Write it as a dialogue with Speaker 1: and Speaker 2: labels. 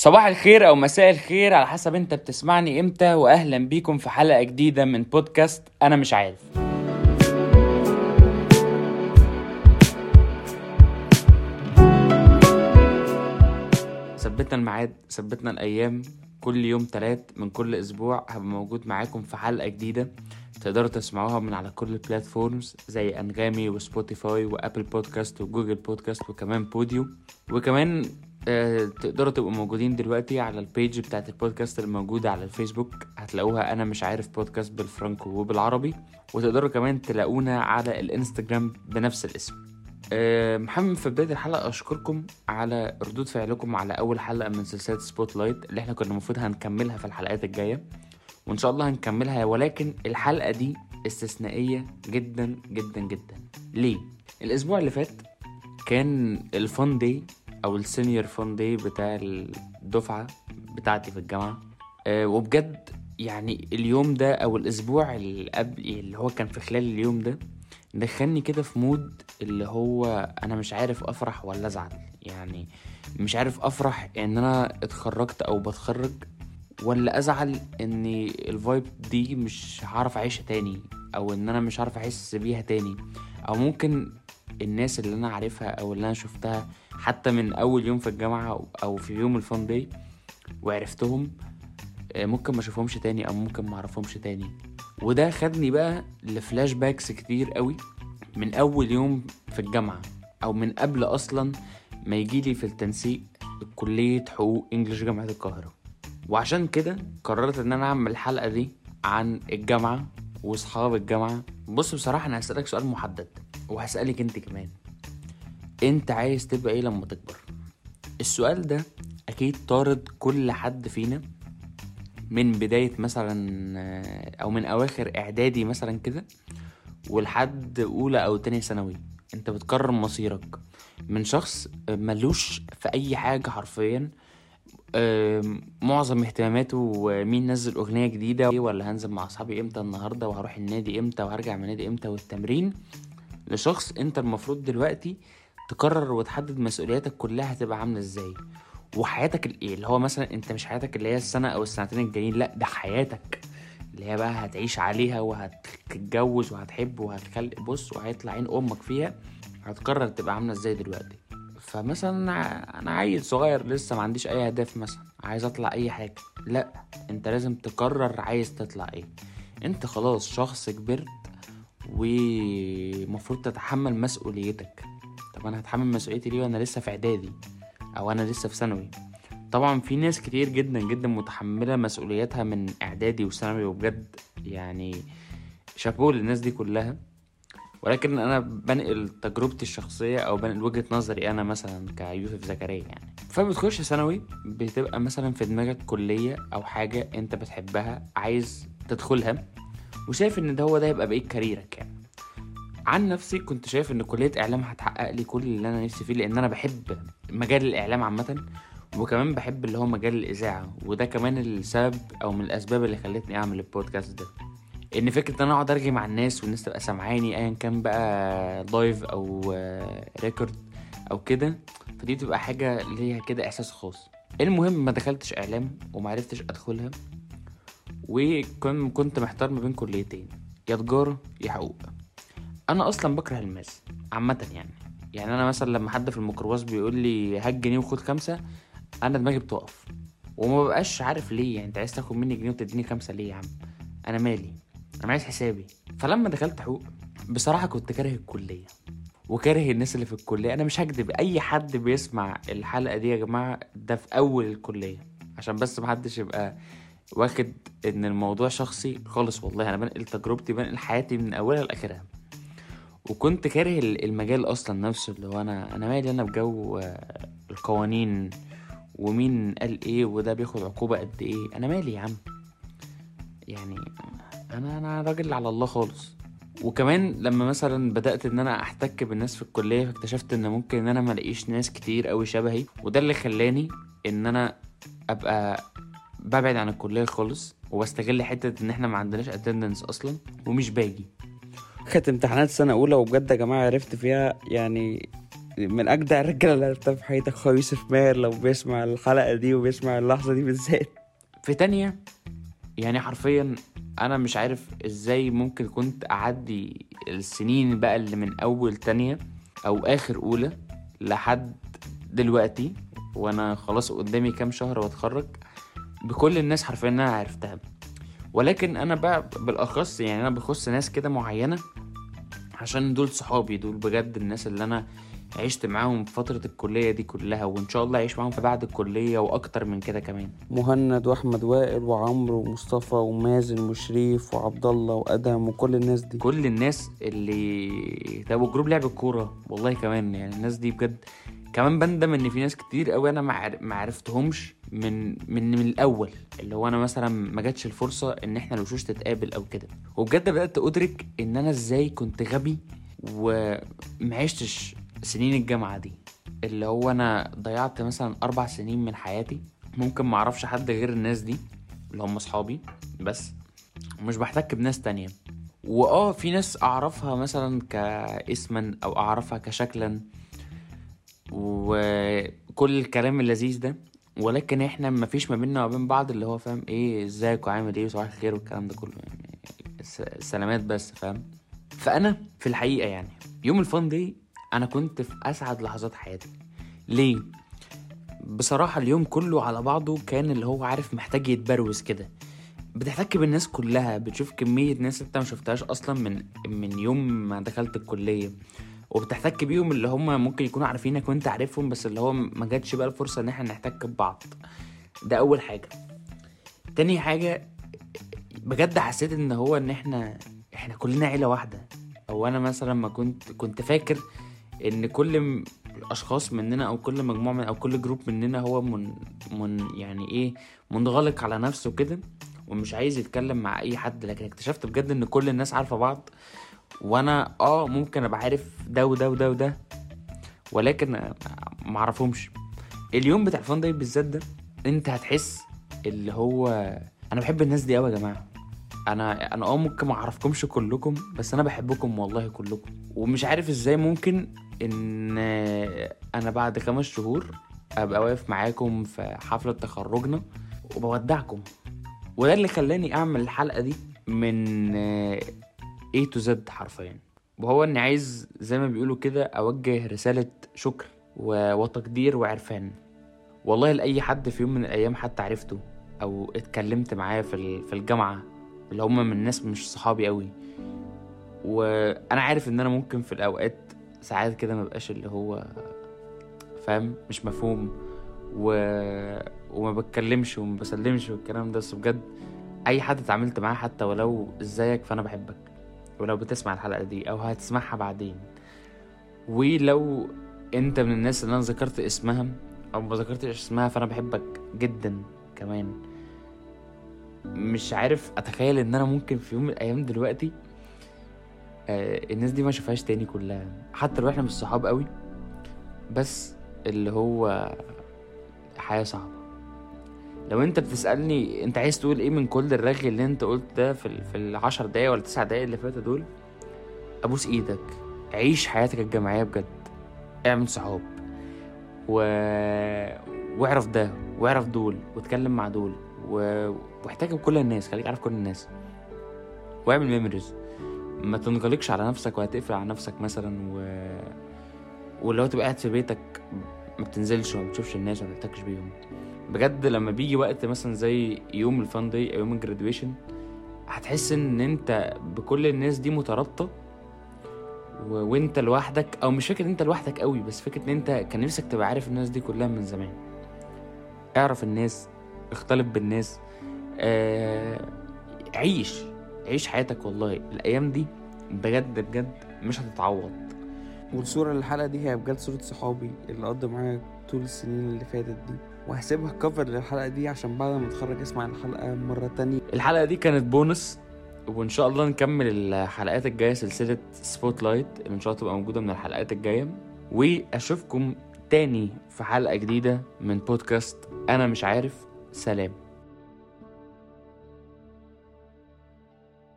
Speaker 1: صباح الخير أو مساء الخير على حسب أنت بتسمعني إمتى واهلا بيكم في حلقة جديدة من بودكاست أنا مش عارف. ثبتنا الميعاد ثبتنا الأيام كل يوم تلات من كل أسبوع هبقى موجود معاكم في حلقة جديدة. تقدروا تسمعوها من على كل ال platforms زي أنغامي وسبوتيفاي وابل بودكاست وجوجل بودكاست وكمان بوديو وكمان آه، تقدروا تبقوا موجودين دلوقتي على ال page بتاعت البودكاست الموجودة على الفيسبوك. هتلاقوها أنا مش عارف بودكاست بالفرنكو وبالعربي. وتقدروا كمان تلاقونا على الإنستجرام بنفس الاسم. آه، محمد في بداية الحلقة أشكركم على ردود فعلكم على أول حلقة من سلسلة spotlight اللي إحنا كنا المفروض هنكملها في الحلقات الجاية. وإن شاء الله هنكملها ولكن الحلقة دي استثنائية جدا جدا جدا. ليه؟ الأسبوع اللي فات كان ال fun day أو ال senior fun day بتاع الدفعة بتاعتي في الجامعة. أه وبجد يعني اليوم ده أو الأسبوع اللي قبل اللي هو كان في خلال اليوم ده دخلني كده في mood اللي هو أنا مش عارف أفرح ولا أزعل. يعني مش عارف أفرح إن أنا اتخرجت أو بتخرج ولا أزعل إن ال vibe دي مش هعرف أعيشها تاني أو إن أنا مش هعرف أحس بيها تاني. أو ممكن الناس اللي أنا عارفها أو اللي أنا شفتها حتى من أول يوم في الجامعة أو في يوم ال fun day وعرفتهم آه، ممكن ما أشوفهمش تاني أو ممكن ما أعرفهمش تاني. وده خدني بقى ل flashbacks كتير قوي من أول يوم في الجامعة أو من قبل أصلا ما يجيلي في التنسيق كلية حقوق English جامعة القاهرة. وعشان كده قررت إن أنا أعمل الحلقة دي عن الجامعة وأصحاب الجامعة. بص بصراحة أنا هسألك سؤال محدد. وهسألك انت كمان. انت عايز تبقى إيه لما تكبر؟ السؤال ده أكيد طارد كل حد فينا. من بداية مثلا أو من أواخر إعدادي مثلا كده ولحد أولى أو تانية ثانوي. انت بتقرر مصيرك. من شخص ملوش في أي حاجة حرفيا. معظم اهتماماته مين نزل أغنية جديدة ولا هنزل مع أصحابي إمتى النهاردة وهروح النادي إمتى وهرجع من النادي إمتى والتمرين. لشخص انت المفروض دلوقتي تقرر وتحدد مسؤولياتك كلها هتبقى عاملة إزاي. وحياتك الايه اللي هو مثلا انت مش حياتك اللي هي السنة أو السنتين الجايين لا ده حياتك. اللي هي بقى هتعيش عليها وهتتجوز وهتحب وهتخلق بص وهيطلع عين أمك فيها هتقرر تبقى عاملة إزاي دلوقتي. فمثلا أنا عيل صغير لسه ما عنديش أي أهداف مثلا عايز أطلع أي حاجة. لا انت لازم تقرر عايز تطلع إيه. انت خلاص شخص كبرت ومفروض تتحمل مسؤوليتك. طب أنا هتحمل مسؤوليتي ليه وأنا لسه في إعدادي؟ أو أنا لسه في ثانوي؟ طبعا في ناس كتير جدا جدا متحملة مسؤولياتها من إعدادي وثانوي وبجد يعني شابوه للناس دي كلها. ولكن أنا بنقل تجربتي الشخصية أو بنقل وجهة نظري أنا مثلا كيوسف زكريا يعني. فبتخش ثانوي بتبقى مثلا في دماغك كلية أو حاجة أنت بتحبها عايز تدخلها. وشايف إن ده هو ده يبقى بقيت كاريرك يعني. عن نفسي كنت شايف إن كلية إعلام هتحقق لي كل اللي أنا نفسي فيه لأن أنا بحب مجال الإعلام عامة وكمان بحب اللي هو مجال الإذاعة وده كمان السبب أو من الأسباب اللي خلتني أعمل البودكاست ده. إن فكرة إن أنا أقعد أرغي مع الناس والناس تبقى سامعاني ايا كان بقى live أو record أو كده فدي بتبقى حاجة ليها كده إحساس خاص. المهم ما دخلتش إعلام ومعرفتش أدخلها. وكنت محتار ما بين كليتين يا تجاره يا حقوق. أنا أصلا بكره ال math عامة يعني. يعني أنا مثلا لما حد في الميكروباص بيقول لي هات جنيه وخد خمسة أنا دماغي بتقف. وما بقاش عارف ليه يعني أنت عايز تاخد مني جنيه وتديني خمسة ليه يا عم؟ أنا مالي أنا عايز حسابي. فلما دخلت حقوق بصراحة كنت كاره الكلية. وكاره الناس اللي في الكلية. أنا مش هكدب أي حد بيسمع الحلقة دي يا جماعة ده في أول الكلية. عشان بس محدش يبقى واخد إن الموضوع شخصي خالص والله. أنا بنقل تجربتي بنقل حياتي من أولها لآخرها. وكنت كاره المجال أصلا نفسه اللي هو أنا أنا مالي أنا بجو آه، القوانين ومين قال إيه وده بياخد عقوبة قد إيه. أنا مالي يا عم. يعني أنا أنا راجل على الله خالص. وكمان لما مثلا بدأت إن أنا أحتك بالناس في الكلية فاكتشفت إن ممكن إن أنا ملاقيش ناس كتير قوي شبهي. وده اللي خلاني إن أنا أبقى ببعد عن الكلية خالص وبستغل حتة إن إحنا ما عندناش اتندنس أصلا ومش باجي. كانت امتحانات سنة أولى وبجد يا جماعة عرفت فيها يعني
Speaker 2: من أجدع الرجالة اللي عرفتها في حياتك أخويا يوسف ماهر لو بيسمع الحلقة دي وبيسمع اللحظة دي بالذات.
Speaker 1: في تانية يعني حرفيا أنا مش عارف إزاي ممكن كنت أعدي السنين بقى اللي من أول تانية أو آخر أولى لحد دلوقتي وأنا خلاص قدامي كام شهر وأتخرج بكل الناس حرفيا أنا عرفتها. ولكن أنا بقى بالأخص يعني أنا بخص ناس كده معينة عشان دول صحابي دول بجد الناس اللي أنا عشت معاهم في فترة الكلية دي كلها وإن شاء الله أعيش معاهم في بعد الكلية وأكتر من كده كمان.
Speaker 2: مهند وأحمد وائل وعمرو ومصطفى ومازن وشريف وعبد الله وادم وكل الناس دي.
Speaker 1: كل الناس اللي طب وجروب لعب الكورة والله كمان يعني الناس دي بجد كمان بندم إن في ناس كتير قوي أنا ما عرفتهمش. من من من الأول اللي هو أنا مثلا ما جاتش الفرصة إن إحنا الوشوش تتقابل أو كده. وبجد بدأت أدرك إن أنا إزاي كنت غبي وما عشتش سنين الجامعة دي. اللي هو أنا ضيعت مثلا أربع سنين من حياتي ممكن ما أعرفش حد غير الناس دي اللي هم أصحابي بس ومش بحتك بناس تانية. وآه في ناس أعرفها مثلا كاسما أو أعرفها كشكلا. وكل الكلام اللذيذ ده ولكن إحنا مفيش ما بيننا وبين بعض اللي هو فاهم إيه ازيك وعامل إيه وصباح الخير والكلام ده كله يعني. سلامات بس فاهم؟ فأنا في الحقيقة يعني يوم الفان دي أنا كنت في أسعد لحظات حياتي. ليه؟ بصراحة اليوم كله على بعضه كان اللي هو عارف محتاج يتبروز كده. بتحتك بالناس كلها بتشوف كمية ناس انت ما شفتهاش أصلا من من يوم ما دخلت الكلية. وبتحتك بيهم اللي هم ممكن يكونوا عارفينك وانت عارفهم بس اللي هو ما جاتش بقى الفرصة إن إحنا نحتك ببعض. ده أول حاجة. تاني حاجة بجد حسيت إن هو إن إحنا إحنا كلنا عيلة واحدة. أو أنا مثلا ما كنت كنت فاكر إن كل اشخاص مننا أو كل مجموعة من أو كل جروب مننا هو من من يعني إيه منغلق على نفسه كده ومش عايز يتكلم مع أي حد. لكن اكتشفت بجد إن كل الناس عارفة بعض. وأنا آه ممكن ابقى عارف ده وده وده وده ولكن معرفهمش اليوم بتاع الفان داي بالذات ده انت هتحس اللي هو أنا بحب الناس دي قوي يا جماعة. أنا أنا آه ممكن ما اعرفكمش كلكم بس أنا بحبكم والله كلكم. ومش عارف إزاي ممكن ان أنا بعد خمس شهور ابقى واقف معاكم في حفلة تخرجنا وبودعكم. وده اللي خلاني اعمل الحلقة دي من A to Z حرفيا. وهو إني عايز زي ما بيقولوا كده أوجه رسالة شكر. وتقدير وعرفان. والله لأي حد في يوم من الأيام حتى عرفته أو اتكلمت معاه في في الجامعة اللي هما من ناس مش صحابي قوي وأنا عارف إن أنا ممكن في الأوقات ساعات كده مبقاش اللي هو فاهم مش مفهوم و... وما بتكلمش وما بسلمش والكلام ده. بس بجد أي حد اتعاملت معاه حتى ولو إزيك فأنا بحبك. ولو بتسمع الحلقة دي أو هتسمعها بعدين. ولو أنت من الناس اللي أنا ذكرت اسمها أو ما ذكرتش اسمها فأنا بحبك جدا كمان. مش عارف أتخيل إن أنا ممكن في يوم من الأيام دلوقتي آه الناس دي ما شافهاش تاني كلها. حتى لو إحنا مش صحاب قوي بس اللي هو حياة صعبة. لو انت بتسألني انت عايز تقول إيه من كل الرغي اللي انت قلت ده في في العشر دقايق ولا تسع دقايق اللي فاتوا دول أبوس إيدك. عيش حياتك الجامعية بجد. اعمل صحاب. و... واعرف ده واعرف دول واتكلم مع دول و... واحتك بكل الناس. خليك عارف كل الناس. واعمل memories ما تنغلقش على نفسك وهتقفل على نفسك مثلا و ولو تبقى قاعد في بيتك ما بتنزلش وما بتشوفش الناس وما بتحتكش بيهم. بجد لما بيجي وقت مثلا زي يوم ال fun day أو يوم ال graduation هتحس إن أنت بكل الناس دي مترابطة و... وأنت لوحدك أو مش فكرة أنت لوحدك قوي بس فكرة إن أنت كان نفسك تبقى عارف الناس دي كلها من زمان. اعرف الناس اختلط بالناس آه... عيش عيش حياتك والله. الأيام دي بجد بجد مش هتتعوض.
Speaker 2: والصورة للحلقة دي هي بجد صورة صحابي اللي قضوا معايا طول السنين اللي فاتت دي. وهسيبها cover للحلقة دي عشان بعد ما اتخرج اسمع الحلقة مرة تانية.
Speaker 1: الحلقة دي كانت بونس وإن شاء الله نكمل الحلقات الجاية سلسلة spotlight اللي إن شاء الله تبقى موجودة من الحلقات الجاية. وأشوفكم تاني في حلقة جديدة من بودكاست أنا مش عارف. سلام.